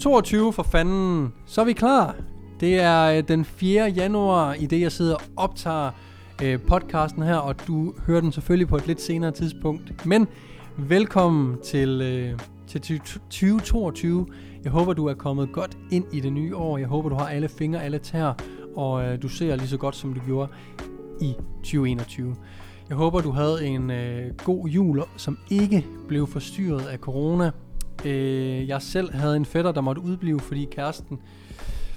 2022 for fanden, så er vi klar. Det er øh, den 4. januar, i det jeg sidder og optager øh, podcasten her, og du hører den selvfølgelig på et lidt senere tidspunkt. Men velkommen til, øh, til 2022. Jeg håber, du er kommet godt ind i det nye år. Jeg håber, du har alle fingre, alle tær, og øh, du ser lige så godt, som du gjorde i 2021. Jeg håber, du havde en øh, god jul, som ikke blev forstyrret af corona. Øh, jeg selv havde en fætter, der måtte udblive, fordi kæresten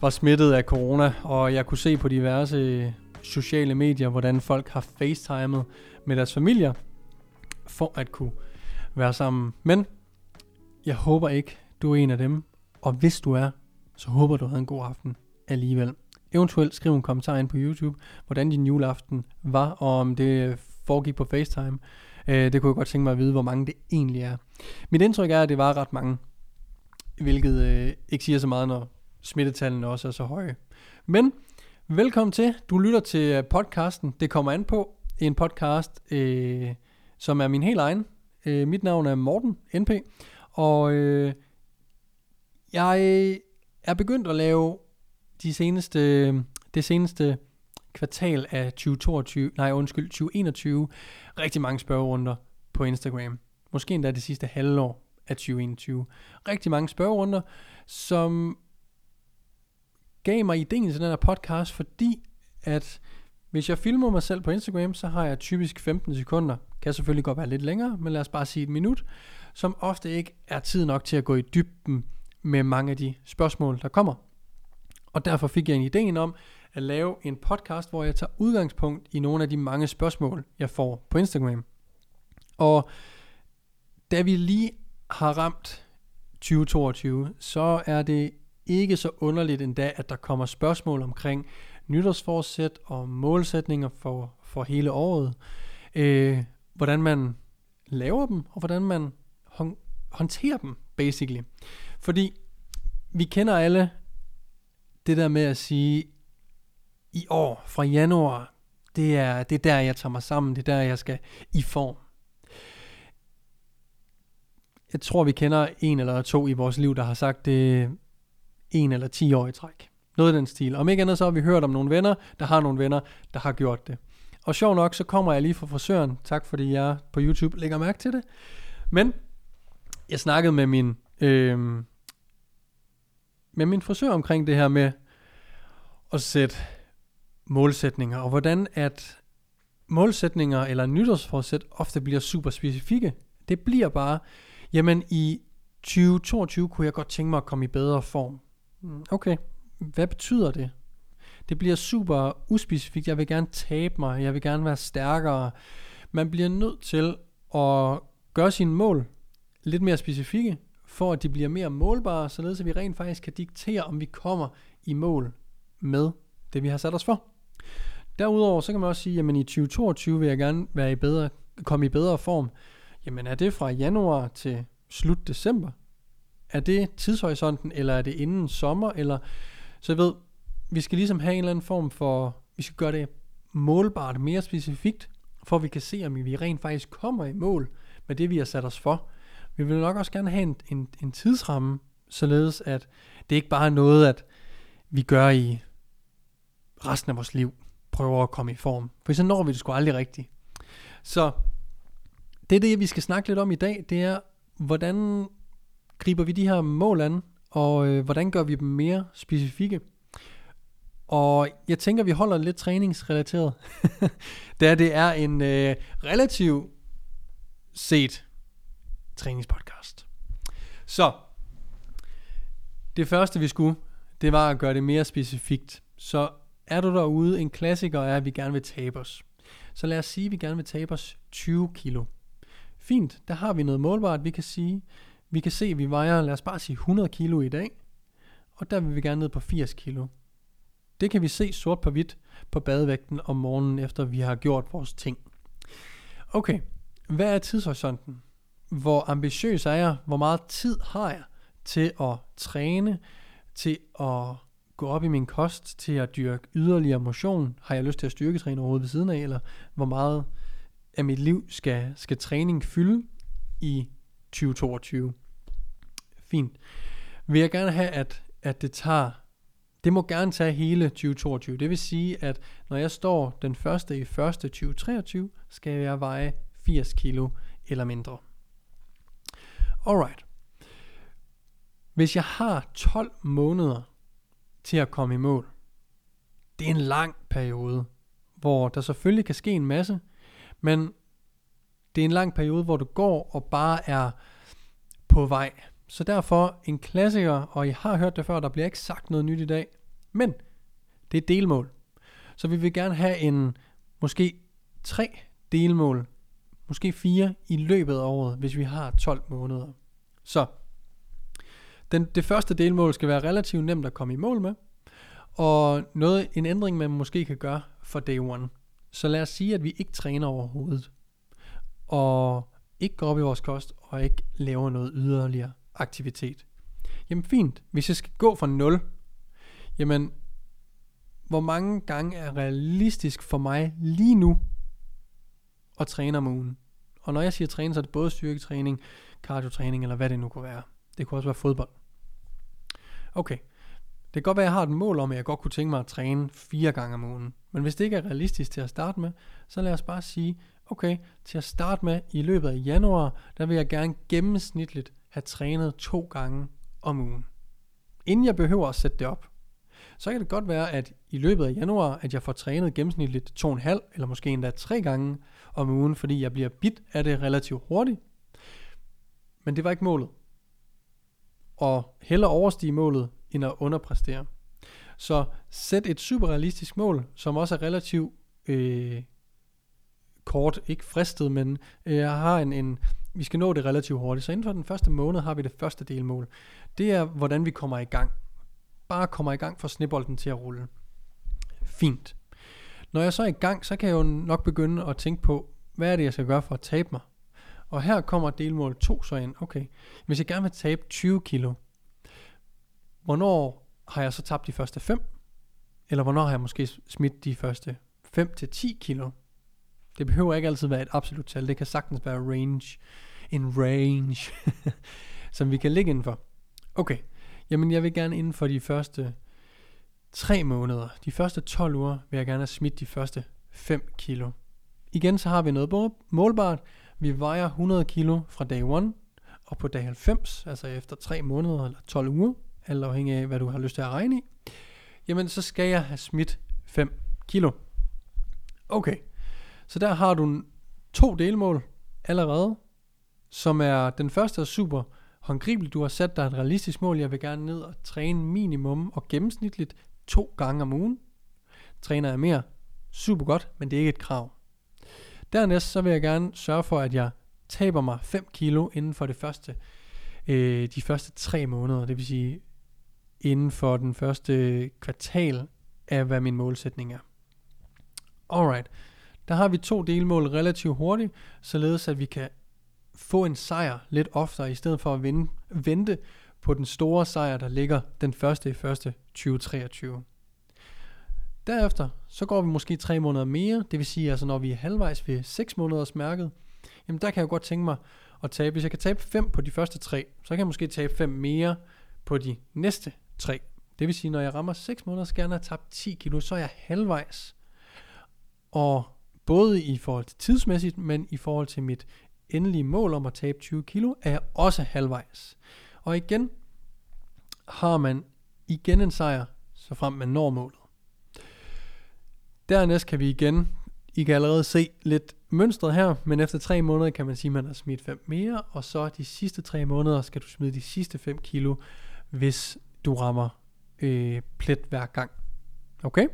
var smittet af corona, og jeg kunne se på diverse øh, sociale medier, hvordan folk har facetimet med deres familier, for at kunne være sammen. Men jeg håber ikke, du er en af dem, og hvis du er, så håber du havde en god aften alligevel. Eventuelt skriv en kommentar ind på YouTube, hvordan din juleaften var, og om det foregik på FaceTime. Øh, det kunne jeg godt tænke mig at vide, hvor mange det egentlig er. Mit indtryk er, at det var ret mange, hvilket øh, ikke siger så meget, når smittetallene også er så høje. Men velkommen til. Du lytter til øh, podcasten. Det kommer an på. En podcast, øh, som er min helt egen. Øh, mit navn er Morten NP. Og øh, jeg er begyndt at lave de seneste, øh, det seneste kvartal af 2022, nej undskyld, 2021, rigtig mange spørgerunder på Instagram. Måske endda det sidste halvår af 2021. Rigtig mange spørgerunder, som gav mig ideen til den her podcast, fordi at hvis jeg filmer mig selv på Instagram, så har jeg typisk 15 sekunder. Kan selvfølgelig godt være lidt længere, men lad os bare sige et minut, som ofte ikke er tid nok til at gå i dybden med mange af de spørgsmål, der kommer. Og derfor fik jeg en idé om at lave en podcast, hvor jeg tager udgangspunkt i nogle af de mange spørgsmål, jeg får på Instagram. Og da vi lige har ramt 2022, så er det ikke så underligt endda, at der kommer spørgsmål omkring nytårsforsæt og målsætninger for, for hele året. Øh, hvordan man laver dem, og hvordan man hon- håndterer dem, basically. Fordi vi kender alle det der med at sige, i år, fra januar, det er, det er der, jeg tager mig sammen, det er der, jeg skal i form. Jeg tror, vi kender en eller to i vores liv, der har sagt det en eller ti år i træk. Noget af den stil. Om ikke andet, så har vi hørt om nogle venner, der har nogle venner, der har gjort det. Og sjov nok, så kommer jeg lige fra frisøren. Tak fordi jeg på YouTube lægger mærke til det. Men jeg snakkede med min, øh, med min frisør omkring det her med at sætte målsætninger, og hvordan at målsætninger eller nytårsforsæt ofte bliver super specifikke. Det bliver bare, jamen i 2022 kunne jeg godt tænke mig at komme i bedre form. Mm, okay, hvad betyder det? Det bliver super uspecifikt. Jeg vil gerne tabe mig. Jeg vil gerne være stærkere. Man bliver nødt til at gøre sine mål lidt mere specifikke, for at de bliver mere målbare, således at vi rent faktisk kan diktere, om vi kommer i mål med det, vi har sat os for. Derudover så kan man også sige, at i 2022 vil jeg gerne være i bedre, komme i bedre form. Jamen er det fra januar til slut december? Er det tidshorisonten, eller er det inden sommer? Eller, så jeg ved, vi skal ligesom have en eller anden form for, vi skal gøre det målbart, mere specifikt, for at vi kan se, om vi rent faktisk kommer i mål med det, vi har sat os for. Vi vil nok også gerne have en, en, en tidsramme, således at det ikke bare er noget, at vi gør i resten af vores liv prøver at komme i form. For så når vi det sgu aldrig rigtigt. Så det er det, vi skal snakke lidt om i dag. Det er, hvordan griber vi de her mål an, og øh, hvordan gør vi dem mere specifikke. Og jeg tænker, vi holder lidt træningsrelateret, da det er en øh, relativ set træningspodcast. Så, det første vi skulle, det var at gøre det mere specifikt. Så er du derude, en klassiker er, at vi gerne vil tabe os. Så lad os sige, at vi gerne vil tabe os 20 kilo. Fint, der har vi noget målbart, vi kan sige. Vi kan se, at vi vejer, lad os bare sige 100 kilo i dag. Og der vil vi gerne ned på 80 kilo. Det kan vi se sort på hvidt på badevægten om morgenen, efter vi har gjort vores ting. Okay, hvad er tidshorisonten? Hvor ambitiøs er jeg? Hvor meget tid har jeg til at træne, til at gå op i min kost til at dyrke yderligere motion? Har jeg lyst til at styrketræne overhovedet ved siden af? Eller hvor meget af mit liv skal, skal træning fylde i 2022? Fint. vil jeg gerne have, at, at det tager, det må gerne tage hele 2022. Det vil sige, at når jeg står den første i første 2023, skal jeg veje 80 kilo eller mindre. Alright. Hvis jeg har 12 måneder til at komme i mål, det er en lang periode, hvor der selvfølgelig kan ske en masse, men det er en lang periode, hvor du går og bare er på vej. Så derfor en klassiker, og I har hørt det før, der bliver ikke sagt noget nyt i dag, men det er delmål. Så vi vil gerne have en måske tre delmål, måske fire i løbet af året, hvis vi har 12 måneder. Så den, det første delmål skal være relativt nemt at komme i mål med, og noget, en ændring, man måske kan gøre for day one. Så lad os sige, at vi ikke træner overhovedet, og ikke går op i vores kost, og ikke laver noget yderligere aktivitet. Jamen fint, hvis jeg skal gå fra 0, jamen hvor mange gange er realistisk for mig lige nu at træne om ugen? Og når jeg siger træne, så er det både styrketræning, kardiotræning eller hvad det nu kunne være. Det kunne også være fodbold. Okay, det kan godt være, at jeg har et mål om, at jeg godt kunne tænke mig at træne fire gange om ugen. Men hvis det ikke er realistisk til at starte med, så lad os bare sige, okay, til at starte med i løbet af januar, der vil jeg gerne gennemsnitligt have trænet to gange om ugen. Inden jeg behøver at sætte det op, så kan det godt være, at i løbet af januar, at jeg får trænet gennemsnitligt to og en halv, eller måske endda tre gange om ugen, fordi jeg bliver bit af det relativt hurtigt. Men det var ikke målet. Og hellere overstige målet, end at underpræstere. Så sæt et super realistisk mål, som også er relativt øh, kort, ikke fristet, men øh, jeg har en, en, vi skal nå det relativt hurtigt. Så inden for den første måned har vi det første delmål. Det er, hvordan vi kommer i gang. Bare kommer i gang for snebolden til at rulle. Fint. Når jeg så er i gang, så kan jeg jo nok begynde at tænke på, hvad er det, jeg skal gøre for at tabe mig? Og her kommer delmål 2 så ind. Okay, hvis jeg gerne vil tabe 20 kilo, hvornår har jeg så tabt de første 5? Eller hvornår har jeg måske smidt de første 5 til 10 kilo? Det behøver ikke altid være et absolut tal. Det kan sagtens være range. En range, som vi kan ligge indenfor. Okay, jamen jeg vil gerne inden for de første 3 måneder, de første 12 uger, vil jeg gerne have smidt de første 5 kilo. Igen så har vi noget målbart. Vi vejer 100 kilo fra dag 1, og på dag 90, altså efter 3 måneder eller 12 uger, alt afhængig af, hvad du har lyst til at regne i, jamen så skal jeg have smidt 5 kilo. Okay, så der har du to delmål allerede, som er, den første er super håndgribelig. Du har sat dig et realistisk mål. Jeg vil gerne ned og træne minimum og gennemsnitligt to gange om ugen. Træner jeg mere, super godt, men det er ikke et krav. Dernæst så vil jeg gerne sørge for, at jeg taber mig 5 kilo inden for det første, øh, de første 3 måneder. Det vil sige inden for den første kvartal af, hvad min målsætning er. Alright. Der har vi to delmål relativt hurtigt, således at vi kan få en sejr lidt oftere, i stedet for at vinde, vente på den store sejr, der ligger den første i første 2023. Derefter, så går vi måske tre måneder mere, det vil sige, altså når vi er halvvejs ved 6 måneders mærket, jamen der kan jeg godt tænke mig at tabe, hvis jeg kan tabe 5 på de første tre, så kan jeg måske tabe 5 mere på de næste 3. Det vil sige, når jeg rammer 6 måneder, skal jeg have tabt 10 kilo, så er jeg halvvejs. Og både i forhold til tidsmæssigt, men i forhold til mit endelige mål om at tabe 20 kilo, er jeg også halvvejs. Og igen har man igen en sejr, så frem man når målet. Dernæst kan vi igen, I kan allerede se lidt mønstret her, men efter tre måneder kan man sige, at man har smidt 5 mere, og så de sidste tre måneder skal du smide de sidste 5 kilo, hvis du rammer øh, plet hver gang. Okay?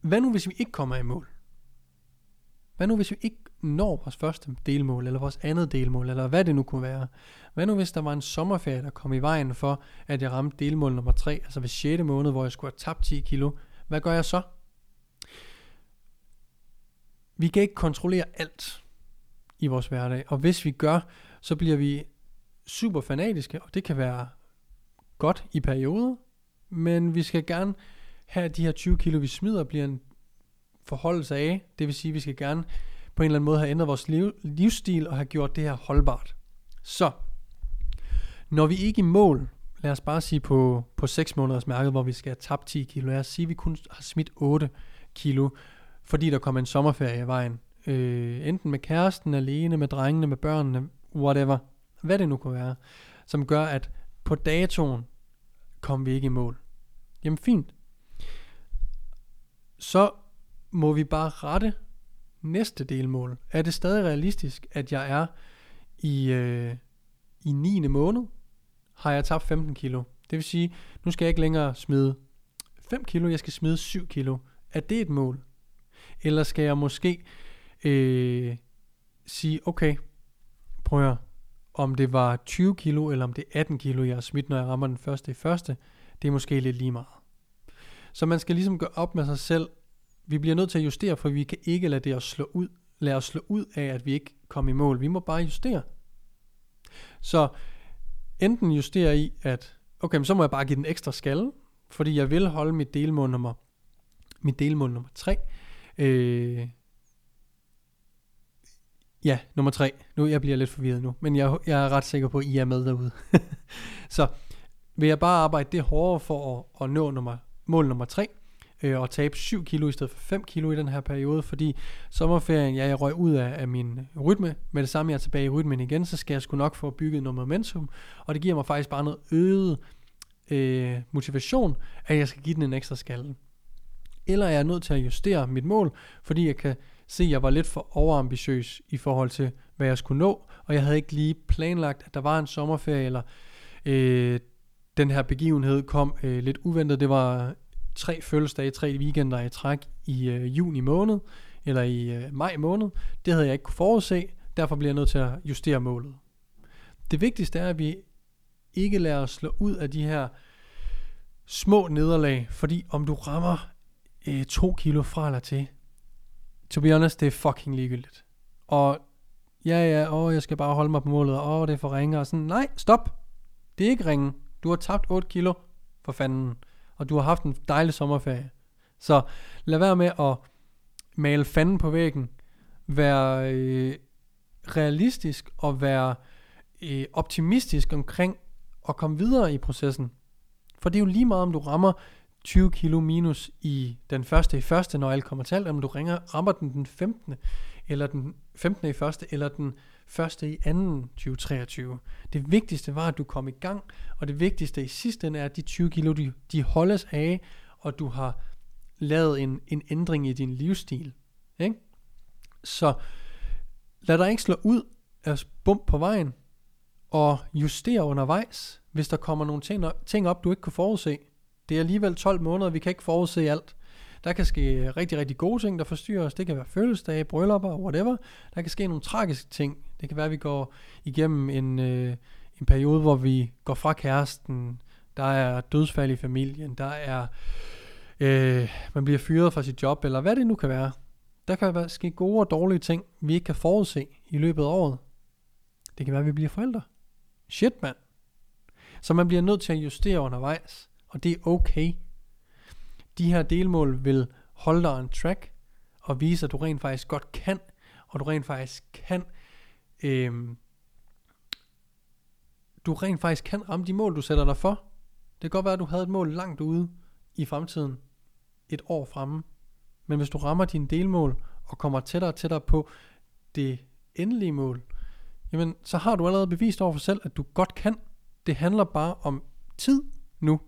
Hvad nu hvis vi ikke kommer i mål? Hvad nu hvis vi ikke når vores første delmål, eller vores andet delmål, eller hvad det nu kunne være? Hvad nu hvis der var en sommerferie, der kom i vejen for, at jeg ramte delmål nummer 3, altså ved 6. måned, hvor jeg skulle have tabt 10 kilo? Hvad gør jeg så? Vi kan ikke kontrollere alt i vores hverdag, og hvis vi gør, så bliver vi super fanatiske, og det kan være godt i perioder, men vi skal gerne have de her 20 kilo, vi smider, bliver en forholdelse af. Det vil sige, at vi skal gerne på en eller anden måde have ændret vores liv, livsstil og have gjort det her holdbart. Så, Når vi ikke er i mål, lad os bare sige på, på 6 måneders mærket, hvor vi skal have tabt 10 kilo, lad os sige, at vi kun har smidt 8 kilo, fordi der kommer en sommerferie i vejen. Øh, enten med kæresten, alene, med drengene, med børnene, whatever. Hvad det nu kunne være. Som gør, at på datoen kom vi ikke i mål. Jamen fint. Så må vi bare rette næste delmål. Er det stadig realistisk, at jeg er i, øh, i 9. måned, har jeg tabt 15 kilo. Det vil sige, nu skal jeg ikke længere smide 5 kilo, jeg skal smide 7 kilo. Er det et mål? Eller skal jeg måske øh, sige, okay, prøv at høre, om det var 20 kilo, eller om det er 18 kilo, jeg har smidt, når jeg rammer den første i første, det er måske lidt lige meget. Så man skal ligesom gøre op med sig selv. Vi bliver nødt til at justere, for vi kan ikke lade det at slå ud, lade os slå ud af, at vi ikke kommer i mål. Vi må bare justere. Så enten justere i, at okay, men så må jeg bare give den ekstra skalle, fordi jeg vil holde mit delmål nummer, mit delmål nummer 3. Øh, ja, nummer 3. Nu jeg bliver lidt forvirret nu, men jeg, jeg er ret sikker på, at I er med derude. så vil jeg bare arbejde det hårdere for at, at nå nummer, mål nummer 3, øh, og tabe 7 kilo i stedet for 5 kilo i den her periode, fordi sommerferien, ja, jeg røg ud af, af min rytme, med det samme jeg er tilbage i rytmen igen, så skal jeg sgu nok få bygget noget momentum, og det giver mig faktisk bare noget øget øh, motivation, at jeg skal give den en ekstra skalle. Eller er jeg nødt til at justere mit mål, fordi jeg kan se, at jeg var lidt for overambitiøs i forhold til, hvad jeg skulle nå, og jeg havde ikke lige planlagt, at der var en sommerferie, eller øh, den her begivenhed kom øh, lidt uventet. Det var tre fødselsdage, tre weekender i træk i øh, juni måned, eller i øh, maj måned. Det havde jeg ikke kunne forudse, derfor bliver jeg nødt til at justere målet. Det vigtigste er, at vi ikke lader os slå ud af de her små nederlag, fordi om du rammer øh, to kilo fra eller til, to be honest, det er fucking ligegyldigt. Og ja, ja, åh, jeg skal bare holde mig på målet, og åh, det er for ringe, og sådan, nej, stop. Det er ikke ringe. Du har tabt 8 kilo, for fanden og du har haft en dejlig sommerferie. Så lad være med at male fanden på væggen. Vær øh, realistisk og være øh, optimistisk omkring at komme videre i processen. For det er jo lige meget, om du rammer 20 kilo minus i den første i første, når alt kommer til alt, om du ringer, rammer den den 15. eller den 15. i første, eller den første i anden 2023. Det vigtigste var, at du kom i gang, og det vigtigste i sidste ende er, at de 20 kilo, de, de holdes af, og du har lavet en, en ændring i din livsstil. Ikke? Så lad dig ikke slå ud af bump på vejen, og justere undervejs, hvis der kommer nogle ting, ting op, du ikke kunne forudse. Det er alligevel 12 måneder, vi kan ikke forudse alt. Der kan ske rigtig, rigtig gode ting, der forstyrrer os. Det kan være fødselsdage, bryllupper, whatever. Der kan ske nogle tragiske ting. Det kan være, at vi går igennem en, øh, en periode, hvor vi går fra kæresten. Der er dødsfald i familien. Der er, øh, man bliver fyret fra sit job, eller hvad det nu kan være. Der kan være, ske gode og dårlige ting, vi ikke kan forudse i løbet af året. Det kan være, at vi bliver forældre. Shit, mand. Så man bliver nødt til at justere undervejs, og det er okay. De her delmål vil holde dig on track, og vise, at du rent faktisk godt kan, og du rent faktisk kan, øhm, du rent faktisk kan ramme de mål, du sætter dig for. Det kan godt være, at du havde et mål langt ude i fremtiden, et år fremme, men hvis du rammer dine delmål, og kommer tættere og tættere på det endelige mål, jamen så har du allerede bevist over for selv, at du godt kan. Det handler bare om tid nu.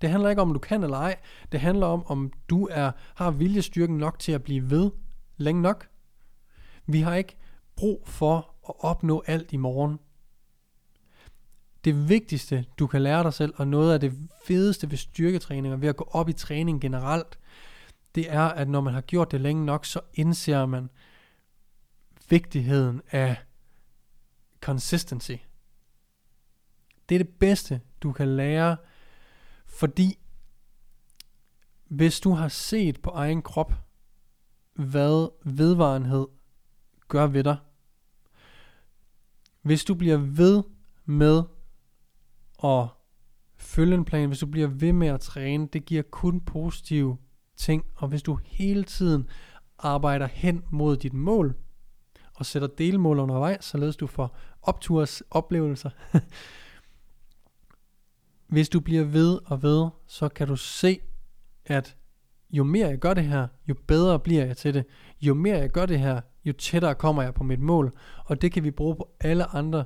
Det handler ikke om, om du kan eller ej. Det handler om, om du er, har viljestyrken nok til at blive ved længe nok. Vi har ikke brug for at opnå alt i morgen. Det vigtigste, du kan lære dig selv, og noget af det fedeste ved styrketræning og ved at gå op i træning generelt, det er, at når man har gjort det længe nok, så indser man vigtigheden af consistency. Det er det bedste, du kan lære fordi hvis du har set på egen krop, hvad vedvarenhed gør ved dig, hvis du bliver ved med at følge en plan, hvis du bliver ved med at træne, det giver kun positive ting, og hvis du hele tiden arbejder hen mod dit mål, og sætter delmål undervejs, således du får opturs oplevelser, hvis du bliver ved og ved, så kan du se, at jo mere jeg gør det her, jo bedre bliver jeg til det. Jo mere jeg gør det her, jo tættere kommer jeg på mit mål. Og det kan vi bruge på alle andre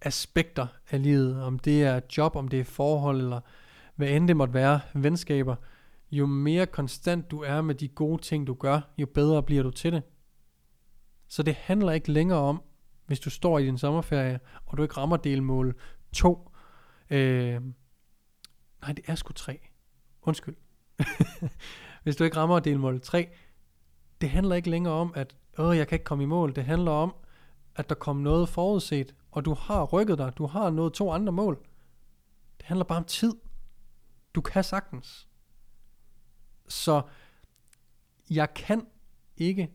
aspekter af livet. Om det er job, om det er forhold, eller hvad end det måtte være, venskaber. Jo mere konstant du er med de gode ting, du gør, jo bedre bliver du til det. Så det handler ikke længere om, hvis du står i din sommerferie, og du ikke rammer delmål 2. Øh, nej, det er sgu 3. Undskyld. hvis du ikke rammer delmål 3, det handler ikke længere om, at Åh, jeg kan ikke komme i mål. Det handler om, at der kom noget forudset, og du har rykket dig. Du har nået to andre mål. Det handler bare om tid. Du kan sagtens. Så jeg kan ikke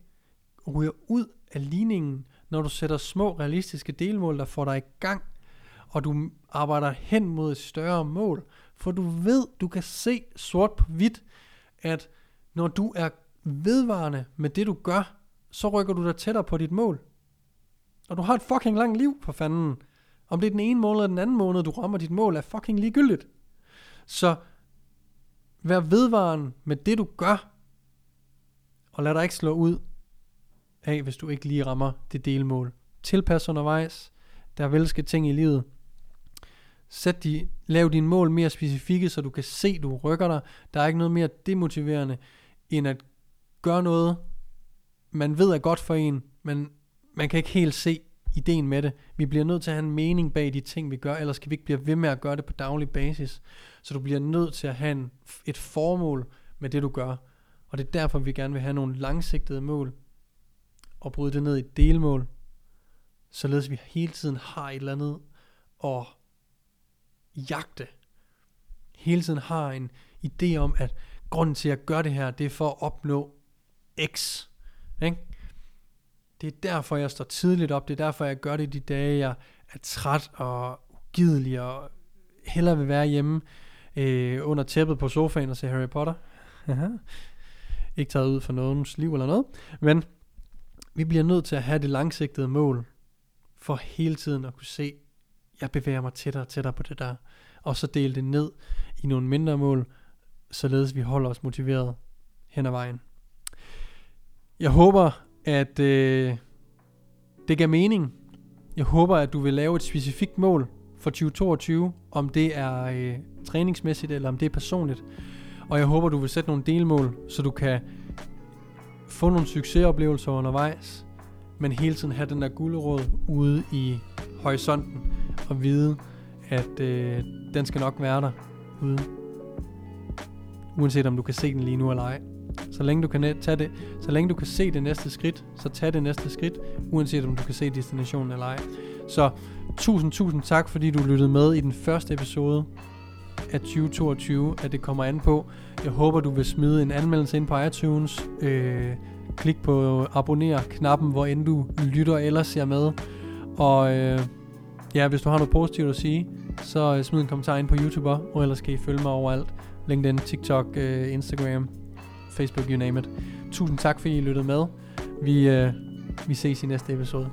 ryge ud af ligningen, når du sætter små realistiske delmål, der får dig i gang, og du arbejder hen mod et større mål. For du ved, du kan se sort på hvidt, at når du er vedvarende med det, du gør, så rykker du dig tættere på dit mål. Og du har et fucking langt liv, for fanden. Om det er den ene måned eller den anden måned, du rammer dit mål, er fucking ligegyldigt. Så vær vedvarende med det, du gør. Og lad dig ikke slå ud af, hvis du ikke lige rammer det delmål. Tilpas undervejs. Der er velske ting i livet. Sæt de, lav dine mål mere specifikke, så du kan se, du rykker dig. Der er ikke noget mere demotiverende, end at gøre noget, man ved er godt for en, men man kan ikke helt se ideen med det. Vi bliver nødt til at have en mening bag de ting, vi gør, ellers kan vi ikke blive ved med at gøre det på daglig basis. Så du bliver nødt til at have en, et formål med det, du gør. Og det er derfor, vi gerne vil have nogle langsigtede mål, og bryde det ned i delmål, således vi hele tiden har et eller andet at jagte. Hele tiden har en idé om, at grunden til at gøre det her, det er for at opnå X. Ikke? Det er derfor, jeg står tidligt op. Det er derfor, jeg gør det de dage, jeg er træt og ugidelig og hellere vil være hjemme øh, under tæppet på sofaen og se Harry Potter. Ikke taget ud for nogens liv eller noget. Men vi bliver nødt til at have det langsigtede mål for hele tiden at kunne se, jeg bevæger mig tættere og tættere på det der. Og så dele det ned i nogle mindre mål, således vi holder os motiveret hen ad vejen. Jeg håber, at øh, det gav mening. Jeg håber, at du vil lave et specifikt mål for 2022, om det er øh, træningsmæssigt eller om det er personligt. Og jeg håber, du vil sætte nogle delmål, så du kan få nogle succesoplevelser undervejs, men hele tiden have den der gulderåd ude i horisonten og vide, at øh, den skal nok være der ude. Uanset om du kan se den lige nu eller ej. Så længe du kan tage det, så længe du kan se det næste skridt, så tag det næste skridt, uanset om du kan se destinationen eller ej. Så tusind, tusind tak, fordi du lyttede med i den første episode af 2022, at det kommer an på. Jeg håber, du vil smide en anmeldelse ind på iTunes. Øh, klik på abonner-knappen, hvor end du lytter eller ser med. Og øh, ja, hvis du har noget positivt at sige, så øh, smid en kommentar ind på YouTube, og ellers kan I følge mig overalt. LinkedIn, TikTok, øh, Instagram, Facebook, you name it. Tusind tak, fordi I lyttede med. Vi, øh, vi ses i næste episode.